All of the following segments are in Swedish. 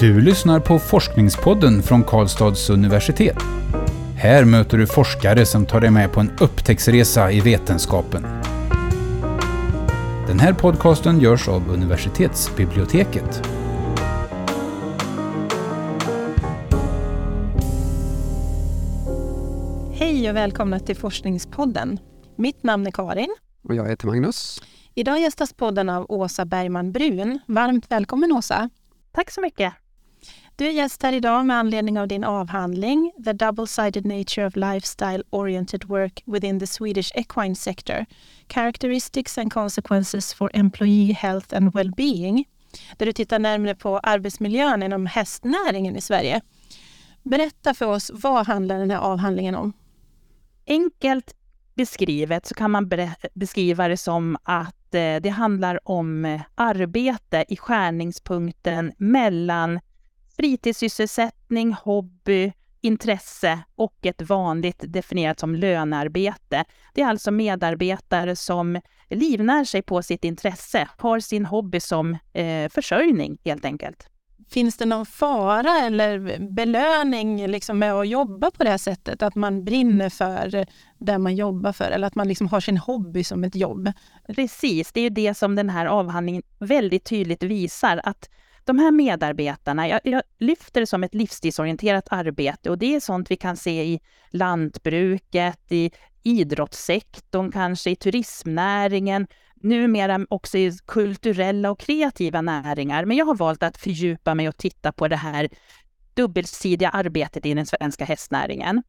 Du lyssnar på Forskningspodden från Karlstads universitet. Här möter du forskare som tar dig med på en upptäcktsresa i vetenskapen. Den här podcasten görs av universitetsbiblioteket. Hej och välkomna till Forskningspodden. Mitt namn är Karin. Och jag heter Magnus. Idag gästas podden av Åsa Bergman Brun. Varmt välkommen Åsa! Tack så mycket! Du är gäst här idag med anledning av din avhandling The Double-Sided Nature of Lifestyle Oriented Work Within the Swedish Equine Sector Characteristics and Consequences for Employee Health and Well-Being där du tittar närmare på arbetsmiljön inom hästnäringen i Sverige. Berätta för oss, vad handlar den här avhandlingen om? Enkelt beskrivet så kan man beskriva det som att eh, det handlar om eh, arbete i skärningspunkten mellan fritidssysselsättning, hobby, intresse och ett vanligt definierat som lönearbete. Det är alltså medarbetare som livnär sig på sitt intresse, har sin hobby som eh, försörjning helt enkelt. Finns det någon fara eller belöning liksom med att jobba på det här sättet? Att man brinner för det man jobbar för eller att man liksom har sin hobby som ett jobb? Precis, det är ju det som den här avhandlingen väldigt tydligt visar. Att de här medarbetarna, jag, jag, lyfter det som ett livsstilsorienterat arbete och det är sånt vi kan se i lantbruket, i idrottssektorn, kanske i turismnäringen, numera också i kulturella och kreativa näringar. Men jag har valt att fördjupa mig och titta på det här dubbelsidiga arbetet i den svenska hästnäringen.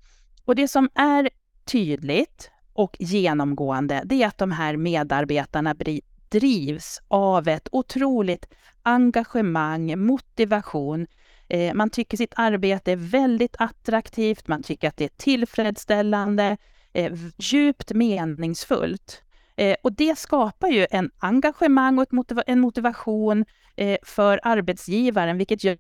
Och det som är tydligt och genomgående, det är att de här medarbetarna drivs av ett otroligt engagemang, motivation. Eh, man tycker sitt arbete är väldigt attraktivt, man tycker att det är tillfredsställande, eh, djupt meningsfullt. Eh, och det skapar ju en engagemang och en motivation för arbetsgivaren, vilket gör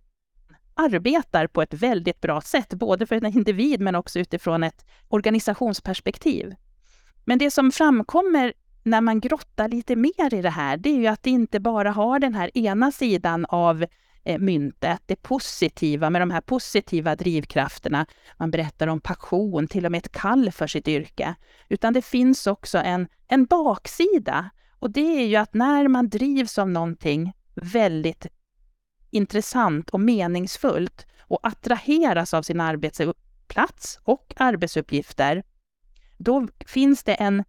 arbetar på ett väldigt bra sätt, både för en individ men också utifrån ett organisationsperspektiv. Men det som framkommer när man grottar lite mer i det här, det är ju att det inte bara har den här ena sidan av eh, myntet, det positiva med de här positiva drivkrafterna. Man berättar om passion, till och med ett kall för sitt yrke. Utan det finns också en, en baksida. Och det är ju att när man drivs av någonting väldigt intressant och meningsfullt och attraheras av sin arbetsplats och arbetsuppgifter, då finns det en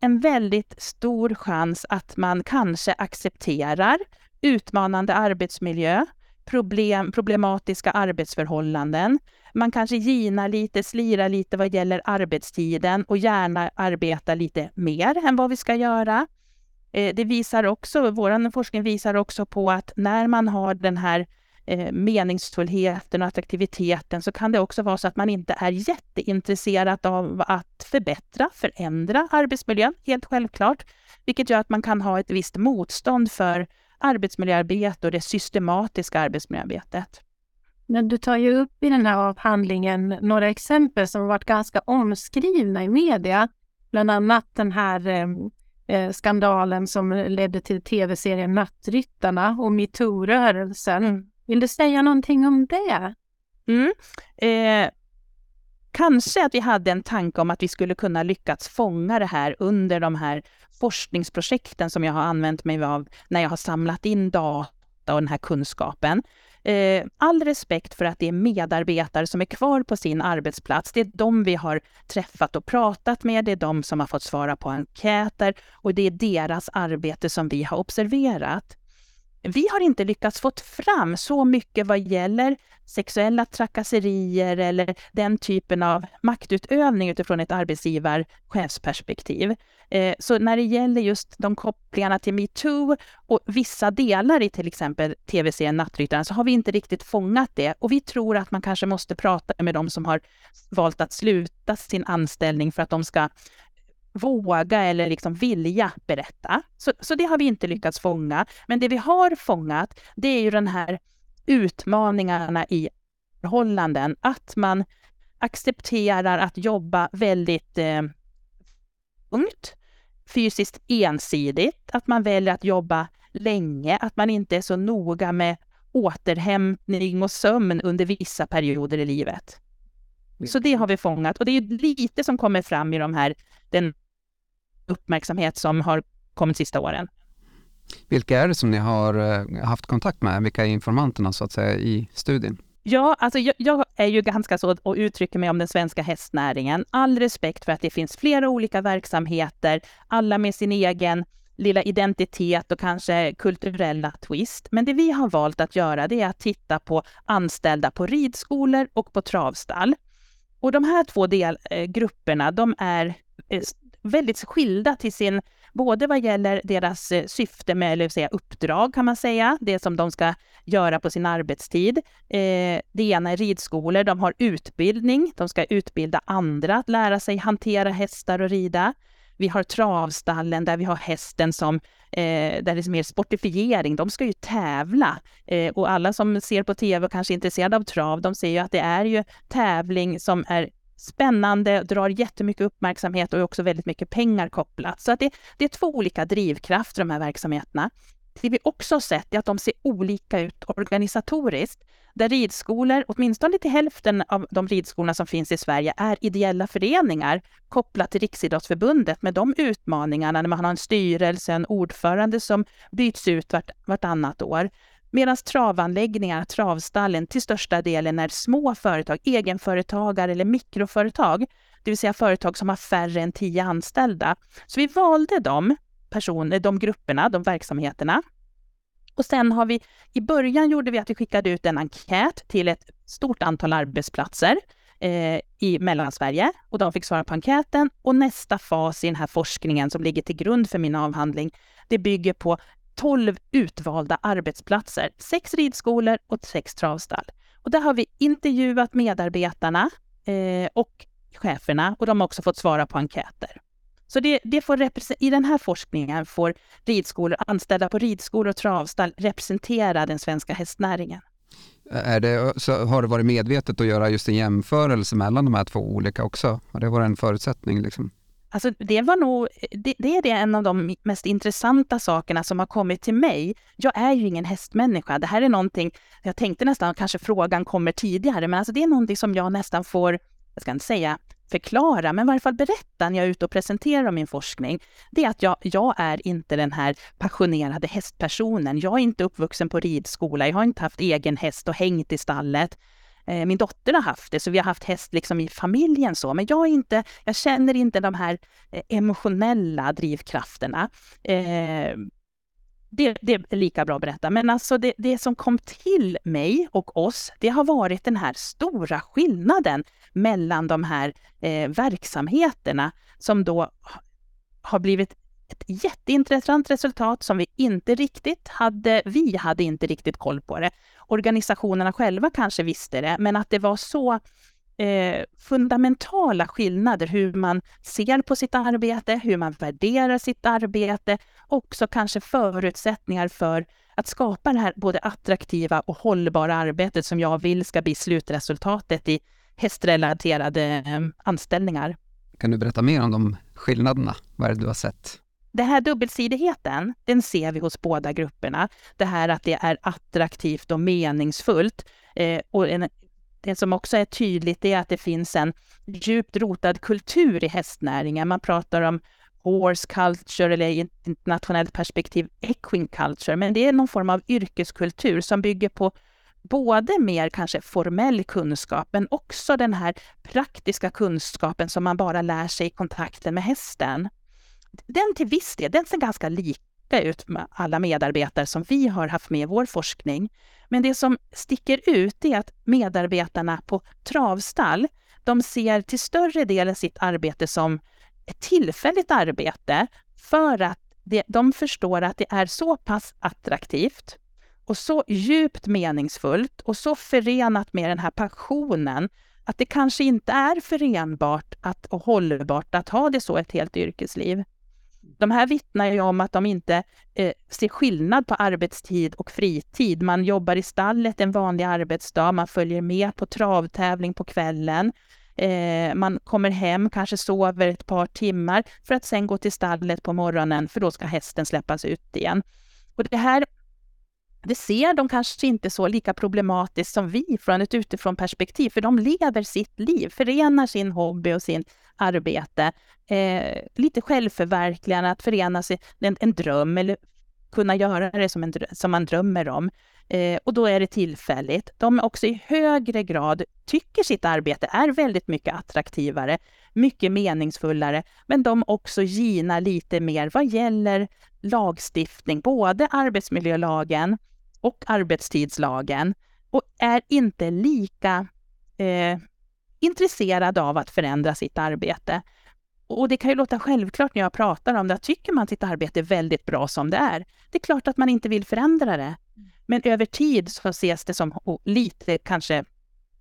en väldigt stor chans att man kanske accepterar utmanande arbetsmiljö, problem, problematiska arbetsförhållanden. Man kanske ginar lite, slirar lite vad gäller arbetstiden och gärna arbetar lite mer än vad vi ska göra. Eh, det visar också, vår forskning visar också på att när man har den här eh, meningsfullheten och attraktiviteten så kan det också vara så att man inte är jätteintresserad av att förbättra, förändra arbetsmiljön, helt självklart. Vilket gör att man kan ha ett visst motstånd för arbetsmiljöarbete och det systematiska arbetsmiljöarbetet. Men du tar ju upp i den här avhandlingen några exempel som varit ganska omskrivna i media. Bland annat den här eh, eh skandalen som ledde till tv-serien Nattryttarna och metoo-rörelsen. Mm. Vill du säga någonting om det? Mm. Eh, kanske att vi hade en tanke om att vi skulle kunna lyckats fånga det här under de här forskningsprojekten som jag har använt mig av när jag har samlat in data och den här kunskapen. Eh, all respekt för att det är medarbetare som är kvar på sin arbetsplats. Det är de vi har träffat och pratat med. Det är de som har fått svara på enkäter och det är deras arbete som vi har observerat. Vi har inte lyckats få fram så mycket vad gäller sexuella trakasserier eller den typen av maktutövning utifrån ett arbetsgivar-chefsperspektiv. Eh, så när det gäller just de kopplingarna till metoo och vissa delar i till exempel tv-serien Nattryttaren så har vi inte riktigt fångat det och vi tror att man kanske måste prata med de som har valt att sluta sin anställning för att de ska våga eller liksom vilja berätta. Så, så det har vi inte lyckats fånga. Men det vi har fångat, det är ju den här utmaningarna i förhållanden. Att man accepterar att jobba väldigt eh, ungt, fysiskt ensidigt, att man väljer att jobba länge, att man inte är så noga med återhämtning och sömn under vissa perioder i livet. Så det har vi fångat och det är lite som kommer fram i de här, den uppmärksamhet som har kommit sista åren. Vilka är det som ni har eh, haft kontakt med? Vilka är informanterna så att säga i studien? Ja, alltså jag, jag, är ju ganska så och uttrycker mig om den svenska hästnäringen. All respekt för att det finns flera olika verksamheter, alla med sin egen lilla identitet och kanske kulturella twist. Men det vi har valt att göra det är att titta på anställda på ridskolor och på travstall. Och de här två del, eh, de är eh, väldigt skilda till sin, både vad gäller deras eh, syfte med, eller säga uppdrag kan man säga, det som de ska göra på sin arbetstid. Eh, det ena är ridskolor, de har utbildning, de ska utbilda andra att lära sig hantera hästar och rida. Vi har travstallen där vi har hästen som, eh, där det är mer sportifiering. De ska ju tävla. Eh, och alla som ser på tv och kanske är intresserade av trav, de ser ju att det är ju tävling som är spännande, drar jättemycket uppmärksamhet och är också väldigt mycket pengar kopplat. Så att det, det är två olika drivkrafter, de här verksamheterna. Det vi också har sett är att de ser olika ut organisatoriskt. Där ridskolor, åtminstone till hälften av de ridskolorna som finns i Sverige, är ideella föreningar kopplat till Riksidrottsförbundet med de utmaningarna när man har en styrelse, en ordförande som byts ut vart, vartannat år. Medan travanläggningar, travstallen, till största delen är små företag, egenföretagare eller mikroföretag, det vill säga företag som har färre än tio anställda. Så vi valde de personer, de grupperna, de verksamheterna. Och sen har vi, i början gjorde vi att vi skickade ut en enkät till ett stort antal arbetsplatser eh, i Mellansverige och de fick svara på enkäten. Och nästa fas i den här forskningen som ligger till grund för min avhandling, det bygger på 12 utvalda arbetsplatser, sex ridskolor och sex travstall. Och där har vi intervjuat medarbetarna eh, och cheferna och de har också fått svara på enkäter. Så det, det får i den här forskningen får ridskolor, anställda på ridskolor och travstall representera den svenska hästnäringen. Är det, så har det varit medvetet att göra just en jämförelse mellan de här två olika också? Har det varit en förutsättning? Liksom? Alltså det var nog, det, det, är det en av de mest intressanta sakerna som har kommit till mig. Jag är ju ingen hästmänniska. Det här är någonting, jag tänkte nästan kanske frågan kommer tidigare, men alltså det är någonting som jag nästan får, jag ska inte säga förklara, men i varje fall berätta när jag är ute och presenterar min forskning, det är att jag, jag är inte den här passionerade hästpersonen. Jag är inte uppvuxen på ridskola, jag har inte haft egen häst och hängt i stallet. Eh, min dotter har haft det, så vi har haft häst liksom i familjen så, men jag, är inte, jag känner inte de här eh, emotionella drivkrafterna. Eh, det, det, är lika bra att berätta. Men alltså det, det, som kom till mig och oss, det har varit den här stora skillnaden mellan de här eh, verksamheterna som då har blivit ett jätteintressant resultat som vi inte riktigt hade, vi hade inte riktigt koll på det. Organisationerna själva kanske visste det, men att det var så eh, fundamentala skillnader hur man ser på sitt arbete, hur man värderar sitt arbete, också kanske förutsättningar för att skapa det här både attraktiva och hållbara arbetet som jag vill ska bli slutresultatet i hästrelaterade eh, anställningar. Kan du berätta mer om de skillnaderna? Vad är det du har sett? Den här dubbelsidigheten, den ser vi hos båda grupperna. Det här att det är attraktivt och meningsfullt. Eh, och en, det som också är tydligt är att det finns en djupt rotad kultur i hästnäringen. Man pratar om horse culture eller i ett internationellt perspektiv equine culture, men det är någon form av yrkeskultur som bygger på både mer kanske formell kunskap, men också den här praktiska kunskapen som man bara lär sig i kontakten med hästen. Den till viss del, den ser ganska lika ut med alla medarbetare som vi har haft med i vår forskning. Men det som sticker ut är att medarbetarna på travstall, de ser till större delen sitt arbete som ett tillfälligt arbete för att det, de förstår att det är så pass attraktivt och så djupt meningsfullt och så förenat med den här passionen att det kanske inte är förenbart att, och hållbart att ha det så ett helt yrkesliv. De här vittnar ju om att de inte eh, ser skillnad på arbetstid och fritid. Man jobbar i stallet en vanlig arbetsdag, man följer med på travtävling på kvällen. Eh, man kommer hem, kanske sover ett par timmar för att sen gå till stallet på morgonen, för då ska hästen släppas ut igen. Och det här det ser de kanske inte så lika problematiskt som vi från ett utifrån perspektiv, för de lever sitt liv, förenar sin hobby och sin arbete. Eh, lite självförverkligande, att förena sig en, en dröm eller kunna göra det som, en, som man drömmer om. Eh, och då är det tillfälligt. De också i högre grad tycker sitt arbete är väldigt mycket attraktivare, mycket meningsfullare, men de också gina lite mer vad gäller lagstiftning, både arbetsmiljölagen och arbetstidslagen och är inte lika eh, intresserad av att förändra sitt arbete. Och det kan ju låta självklart när jag pratar om det, att tycker man sitt arbete är väldigt bra som det är. Det är klart att man inte vill förändra det. Men över tid så ses det som lite kanske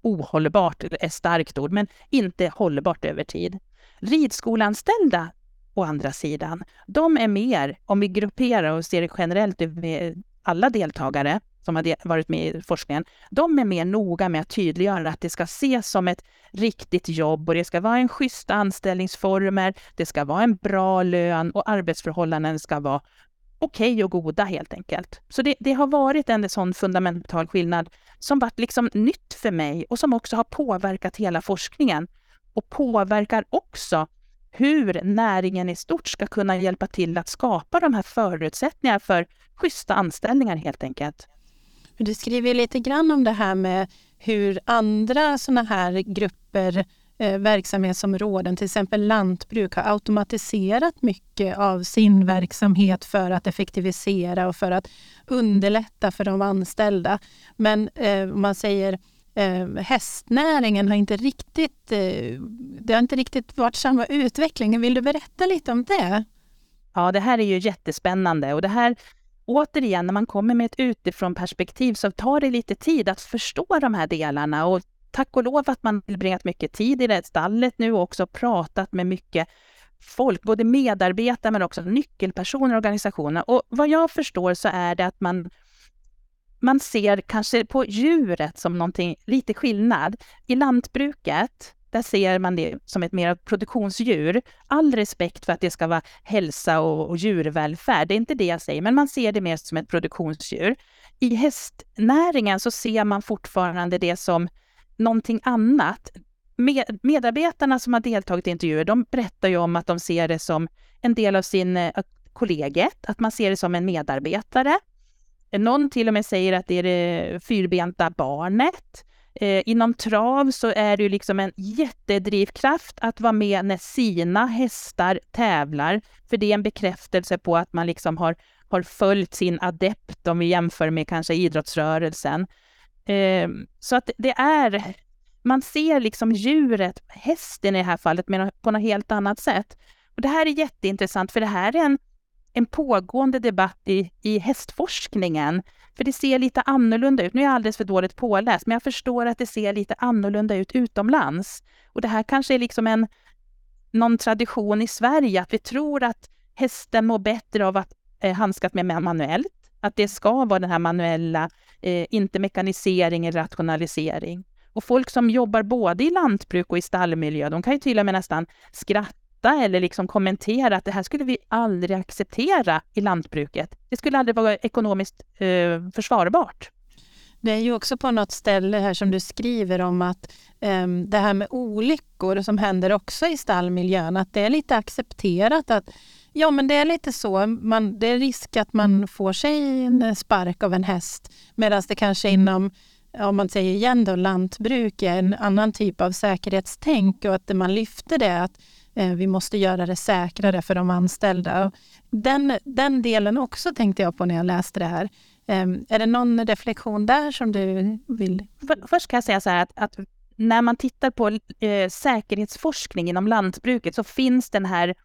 ohållbart, är ett starkt ord, men inte hållbart över tid. Ridskolanställda å andra sidan, de är mer, om vi grupperar och ser det generellt över alla deltagare som har varit med i forskningen, de är mer noga med att tydliggöra att det ska ses som ett riktigt jobb och det ska vara en schyssta anställningsformer, det ska vara en bra lön och arbetsförhållanden ska vara okej okay och goda helt enkelt. Så det, det, har varit en sån fundamental skillnad som varit liksom nytt för mig och som också har påverkat hela forskningen och påverkar också hur näringen i stort ska kunna hjälpa till att skapa de här förutsättningarna för schyssta anställningar helt enkelt. Du skriver lite grann om det här med hur andra sådana här grupper eh, verksamhetsområden, till exempel lantbruk, har automatiserat mycket av sin verksamhet för att effektivisera och för att underlätta för de anställda. Men eh, man säger eh, hästnäringen har inte riktigt, eh, det har inte riktigt varit samma utveckling. Vill du berätta lite om det? Ja, det här är ju jättespännande och det här återigen, när man kommer med ett utifrån perspektiv så tar det lite tid att förstå de här delarna och tack och lov att man tillbringat mycket tid i det stallet nu och också pratat med mycket folk, både medarbetare men också nyckelpersoner i organisationen. Och vad jag förstår så är det att man man ser kanske på djuret som någonting lite skillnad. I lantbruket, där ser man det som ett mer produktionsdjur. All respekt för att det ska vara hälsa och, och djurvälfärd, det är inte det jag säger, men man ser det mer som ett produktionsdjur. I hästnäringen så ser man fortfarande det som någonting annat. Med, medarbetarna som har deltagit i intervjuer, de berättar ju om att de ser det som en del av sin eh, kollegiet, att man ser det som en medarbetare. Någon till och med säger att det är det fyrbenta barnet. Eh, inom trav så är det ju liksom en jättedrivkraft att vara med när sina hästar tävlar, för det är en bekräftelse på att man liksom har, har följt sin adept om vi jämför med kanske idrottsrörelsen. Eh, så att det är, man ser liksom djuret, hästen i det här fallet, på något helt annat sätt. Och det här är jätteintressant, för det här är en en pågående debatt i, i hästforskningen. För det ser lite annorlunda ut. Nu är jag alldeles för dåligt påläst, men jag förstår att det ser lite annorlunda ut utomlands. Och det här kanske är liksom en, någon tradition i Sverige, att vi tror att hästen mår bättre av att eh, handskas med manuellt. Att det ska vara den här manuella, eh, inte mekanisering eller rationalisering. Och folk som jobbar både i lantbruk och i stallmiljö, de kan ju till och med nästan skratta skratta eller liksom kommentera att det här skulle vi aldrig acceptera i lantbruket. Det skulle aldrig vara ekonomiskt eh, försvarbart. Det är ju också på något ställe här som du skriver om att um, det här med olyckor som händer också i stallmiljön, att det är lite accepterat att ja, men det är lite så. Man, det är risk att man får sig en spark av en häst medan det kanske inom om man säger igen då, lantbruk är en annan typ av säkerhetstänk och att man lyfter det att vi måste göra det säkrare för de anställda. Den, den delen också tänkte jag på när jag läste det här. Ehm, är det någon reflektion där som du vill? Först kan jag säga så här att, att när man tittar på eh, säkerhetsforskning inom lantbruket så finns den här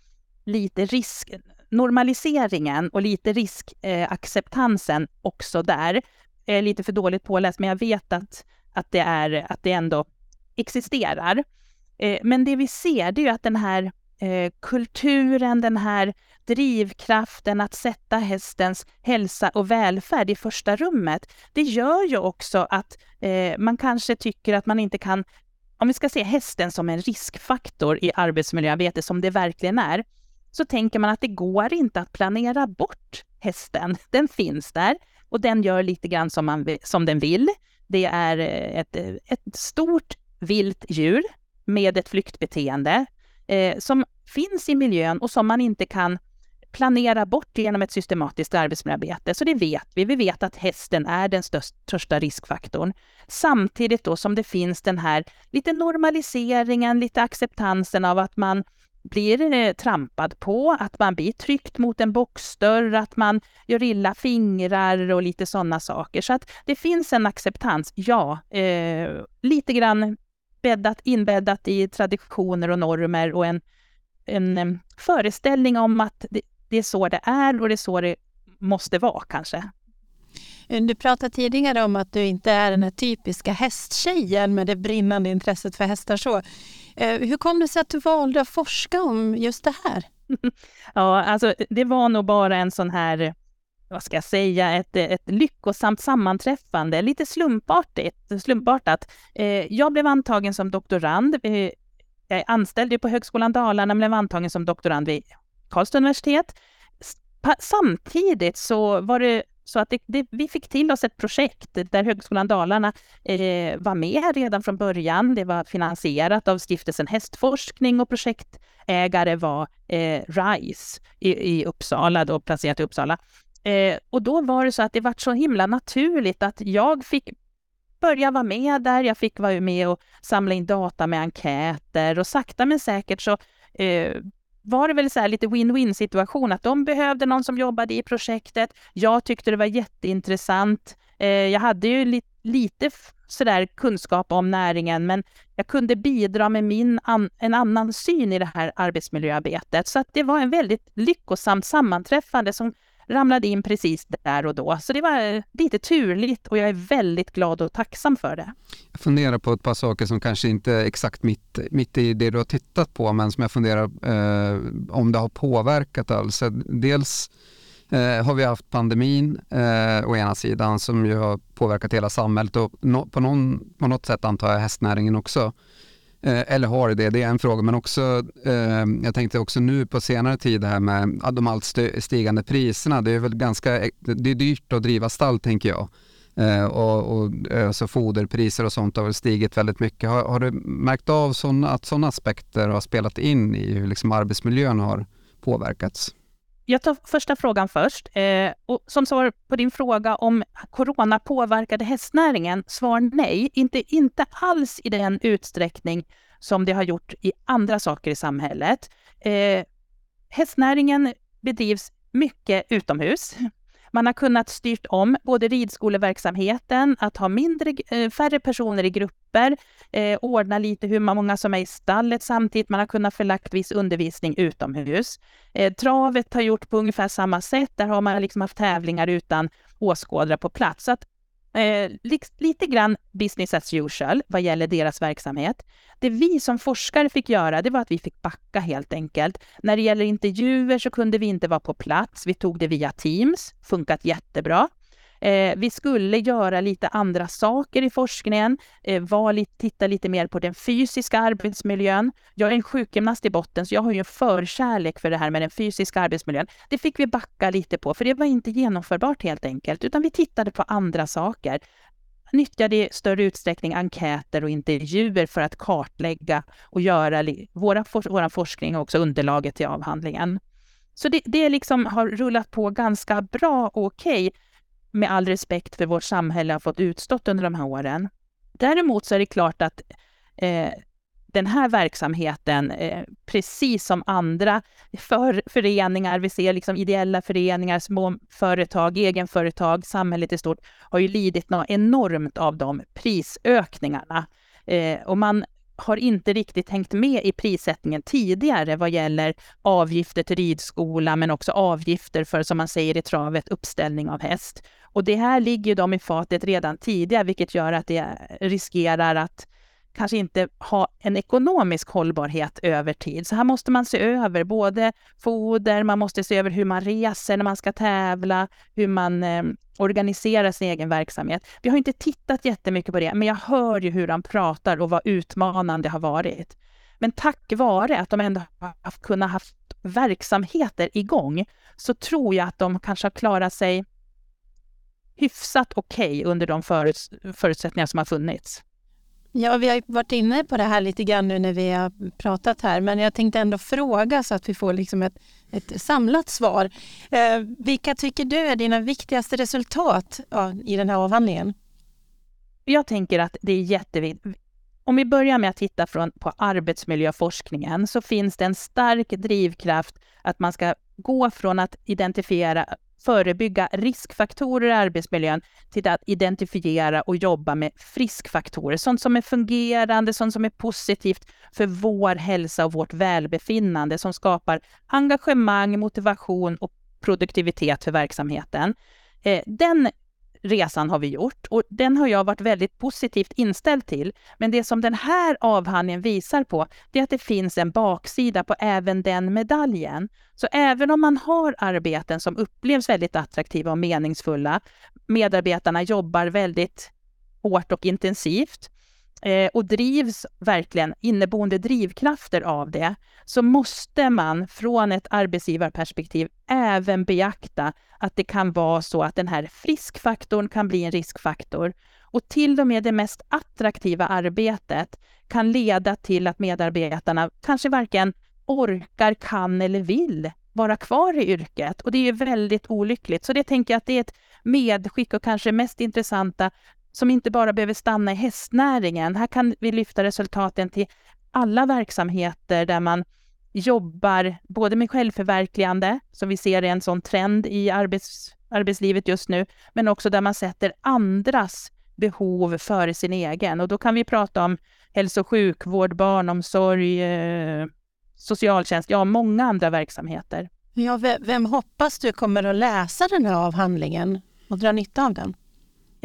lite risk normaliseringen och lite riskacceptansen eh, också där. Jag är lite för dåligt påläst, men jag vet att, att, det, är, att det ändå existerar. Eh, men det vi ser, det är ju att den här eh, kulturen, den här drivkraften att sätta hästens hälsa och välfärd i första rummet, det gör ju också att eh, man kanske tycker att man inte kan, om vi ska se hästen som en riskfaktor i arbetsmiljöarbete, som det verkligen är, så tänker man att det går inte att planera bort hästen. Den finns där. och den gör lite grann som, man, som den vill. Det är eh, ett, eh, ett stort vilt djur med ett flyktbeteende eh, som finns i miljön och som man inte kan planera bort genom ett systematiskt arbetsmiljöarbete. Så det vet vi. Vi vet att hästen är den största riskfaktorn. Samtidigt då som det finns den här lite normaliseringen, lite acceptansen av att man blir eh, trampad på, att man blir tryckt mot en boxdörr, att man gör illa fingrar och lite sådana saker. Så att det finns en acceptans, ja. Eh, lite grann bäddat, inbäddat i traditioner och normer och en, en, en föreställning om att det, det är så det är och det är så det måste vara kanske. Du pratade tidigare om att du inte är den här typiska hästtjejen med det brinnande intresset för hästar. Så. Eh, hur kom det sig att du valde att forska om just det här? ja, alltså det var nog bara en sån här, vad ska jag säga, ett, ett lyckosamt sammanträffande, lite slumpartigt, slumpartat. Eh, jag blev antagen som doktorand. Eh, jag är anställd på Högskolan Dalarna, men blev antagen som doktorand vid Karlstad universitet. Samtidigt så var det så att det, det, vi fick till oss ett projekt där Högskolan Dalarna eh, var med redan från början. Det var finansierat av stiftelsen Hästforskning och projektägare var eh, RISE i, i, Uppsala, då placerat i Uppsala. Eh, och då var det så att det var så himla naturligt att jag fick börja vara med där. Jag fick vara med och samla in data med enkäter och sakta men säkert så eh, var det väl så lite win-win situation, att de behövde någon som jobbade i projektet. Jag tyckte det var jätteintressant. Eh, jag hade ju li lite sådär kunskap om näringen, men jag kunde bidra med min an en annan syn i det här arbetsmiljöarbetet. Så att det var en väldigt lyckosamt sammanträffande som ramlade in precis där och då. Så det var lite turligt och jag är väldigt glad och tacksam för det. Jag funderar på ett par saker som kanske inte är exakt mitt, mitt i det du har tittat på, men som jag funderar eh, om det har påverkat alls. Dels eh, har vi haft pandemin eh, å ena sidan som ju har påverkat hela samhället och no, på, någon, på något sätt antar jag hästnäringen också. Eh, eller har det, det är en fråga. Men också, eh, jag tänkte också nu på senare tid här med de allt stigande priserna. Det är väl ganska, e-, det är dyrt att driva stall tänker jag. Eh, och, och alltså foderpriser och sånt har väl stigit väldigt mycket. Har, har du märkt av såna, att sådana aspekter har spelat in i hur liksom arbetsmiljön har påverkats? Jag tar första frågan först. Eh, och som svar på din fråga om corona påverkade hästnäringen, svar nej. Inte, inte alls i den utsträckning som det har gjort i andra saker i samhället. Eh, hästnäringen bedrivs mycket utomhus. Man har kunnat styrt om både ridskoleverksamheten, att ha mindre, eh, färre personer i grupper, eh, ordna lite hur många som är i stallet samtidigt. Man har kunnat förlagt viss undervisning utomhus. Eh, travet har gjort på ungefär samma sätt. Där har man liksom haft tävlingar utan åskådare på plats. Så att Eh, lite grann business as usual vad gäller deras verksamhet. Det vi som forskare fick göra, det var att vi fick backa helt enkelt. När det gäller intervjuer så kunde vi inte vara på plats. Vi tog det via Teams, funkat jättebra. Eh, vi skulle göra lite andra saker i forskningen, eh, var lite, titta lite mer på den fysiska arbetsmiljön. Jag är en sjukgymnast i botten, så jag har ju en förkärlek för det här med den fysiska arbetsmiljön. Det fick vi backa lite på, för det var inte genomförbart helt enkelt, utan vi tittade på andra saker nyttjade i större utsträckning enkäter och intervjuer för att kartlägga och göra våra, vår forskning och också underlaget till avhandlingen. Så det, det liksom har rullat på ganska bra och okej med all respekt för vårt samhälle har fått utstått under de här åren. Däremot så är det klart att eh, den här verksamheten, eh, precis som andra för, föreningar, vi ser liksom ideella föreningar, små företag, egenföretag, samhället i stort, har ju lidit något enormt av de prisökningarna. Eh, och man har inte riktigt hängt med i prissättningen tidigare vad gäller avgifter till ridskola, men också avgifter för, som man säger i travet, uppställning av häst. Och det här ligger de i fatet redan tidigare, vilket gör att det riskerar att kanske inte ha en ekonomisk hållbarhet över tid. Så här måste man se över både foder, man måste se över hur man reser när man ska tävla, hur man eh, organiserar sin egen verksamhet. Vi har inte tittat jättemycket på det, men jag hör ju hur han pratar och vad utmanande det har varit. Men tack vare att de ändå har kunnat haft verksamheter igång så tror jag att de kanske har klarat sig hyfsat okej okay under de föruts förutsättningar som har funnits. Ja, vi har varit inne på det här lite grann nu när vi har pratat här, men jag tänkte ändå fråga så att vi får liksom ett, ett samlat svar. Eh, vilka tycker du är dina viktigaste resultat ja, i den här avhandlingen? Jag tänker att det är jätteviktigt. Om vi börjar med att titta från, på arbetsmiljöforskningen så finns det en stark drivkraft att man ska gå från att identifiera förebygga riskfaktorer i arbetsmiljön till att identifiera och jobba med friskfaktorer. Sånt som är fungerande, sånt som är positivt för vår hälsa och vårt välbefinnande, som skapar engagemang, motivation och produktivitet för verksamheten. Eh, den resan har vi gjort och den har jag varit väldigt positivt inställd till. Men det som den här avhandlingen visar på, det är att det finns en baksida på även den medaljen. Så även om man har arbeten som upplevs väldigt attraktiva och meningsfulla, medarbetarna jobbar väldigt hårt och intensivt, eh, och drivs verkligen inneboende drivkrafter av det, så måste man från ett arbetsgivarperspektiv även beakta att det kan vara så att den här friskfaktorn kan bli en riskfaktor. Och till och med det mest attraktiva arbetet kan leda till att medarbetarna kanske varken orkar, kan eller vill vara kvar i yrket. Och det är ju väldigt olyckligt. Så det tänker jag att det är ett medskick och kanske mest intressanta som inte bara behöver stanna i hästnäringen. Här kan vi lyfta resultaten till alla verksamheter där man jobbar både med självförverkligande, som vi ser är en sån trend i arbets, arbetslivet just nu, men också där man sätter andras behov före sin egen. Och då kan vi prata om hälso och sjukvård, barnomsorg, eh, socialtjänst, ja, många andra verksamheter. Ja, vem hoppas du kommer att läsa den här avhandlingen och dra nytta av den?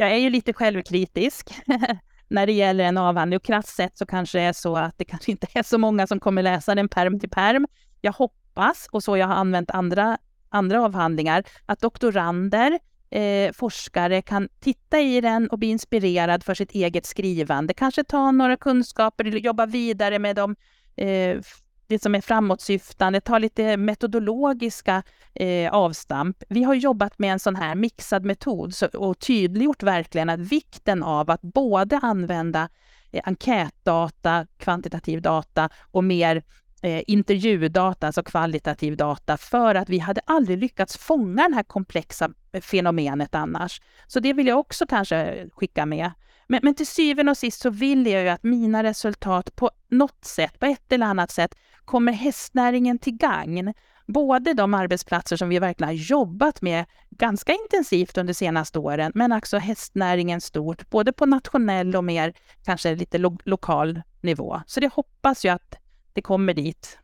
Jag är ju lite självkritisk när det gäller en avhandling och krasst sett så kanske det är så att det kanske inte är så många som kommer läsa den perm till perm. Jag hoppas, och så jag har använt andra, andra avhandlingar, att doktorander, eh, forskare kan titta i den och bli inspirerad för sitt eget skrivande. Kanske ta några kunskaper, jobba vidare med dem eh, det som är framåtsyftande, ta lite metodologiska eh, avstamp. Vi har jobbat med en sån här mixad metod så, och tydliggjort verkligen att vikten av att både använda eh, enkätdata, kvantitativ data och mer eh, intervjudata, alltså kvalitativ data, för att vi hade aldrig lyckats fånga det här komplexa eh, fenomenet annars. Så det vill jag också kanske skicka med. Men, men till syvende och sist så vill jag ju att mina resultat på något sätt, på ett eller annat sätt, kommer hästnäringen till gagn. Både de arbetsplatser som vi verkligen har jobbat med ganska intensivt under senaste åren, men också hästnäringen stort, både på nationell och mer kanske lite lo lokal nivå. Så det hoppas jag att det kommer dit.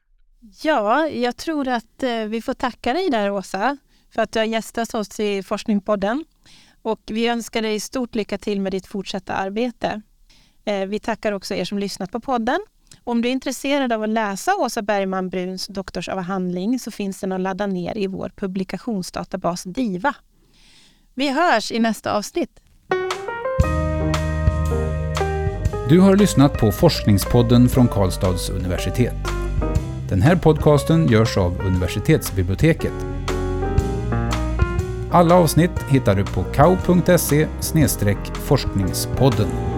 Ja, jag tror att eh, vi får tacka dig där Åsa för att du har gästat oss i Forskningspodden. Och vi önskar dig stort lycka till med ditt fortsatta arbete. Eh, vi tackar också er som lyssnat på podden. Om du är intresserad av att läsa Åsa Bergman Bruns doktorsavhandling så finns den att ladda ner i vår publikationsdatabas DIVA. Vi hörs i nästa avsnitt. Du har lyssnat på Forskningspodden från Karlstads universitet. Den här podcasten görs av universitetsbiblioteket. Alla avsnitt hittar du på kau.se forskningspodden.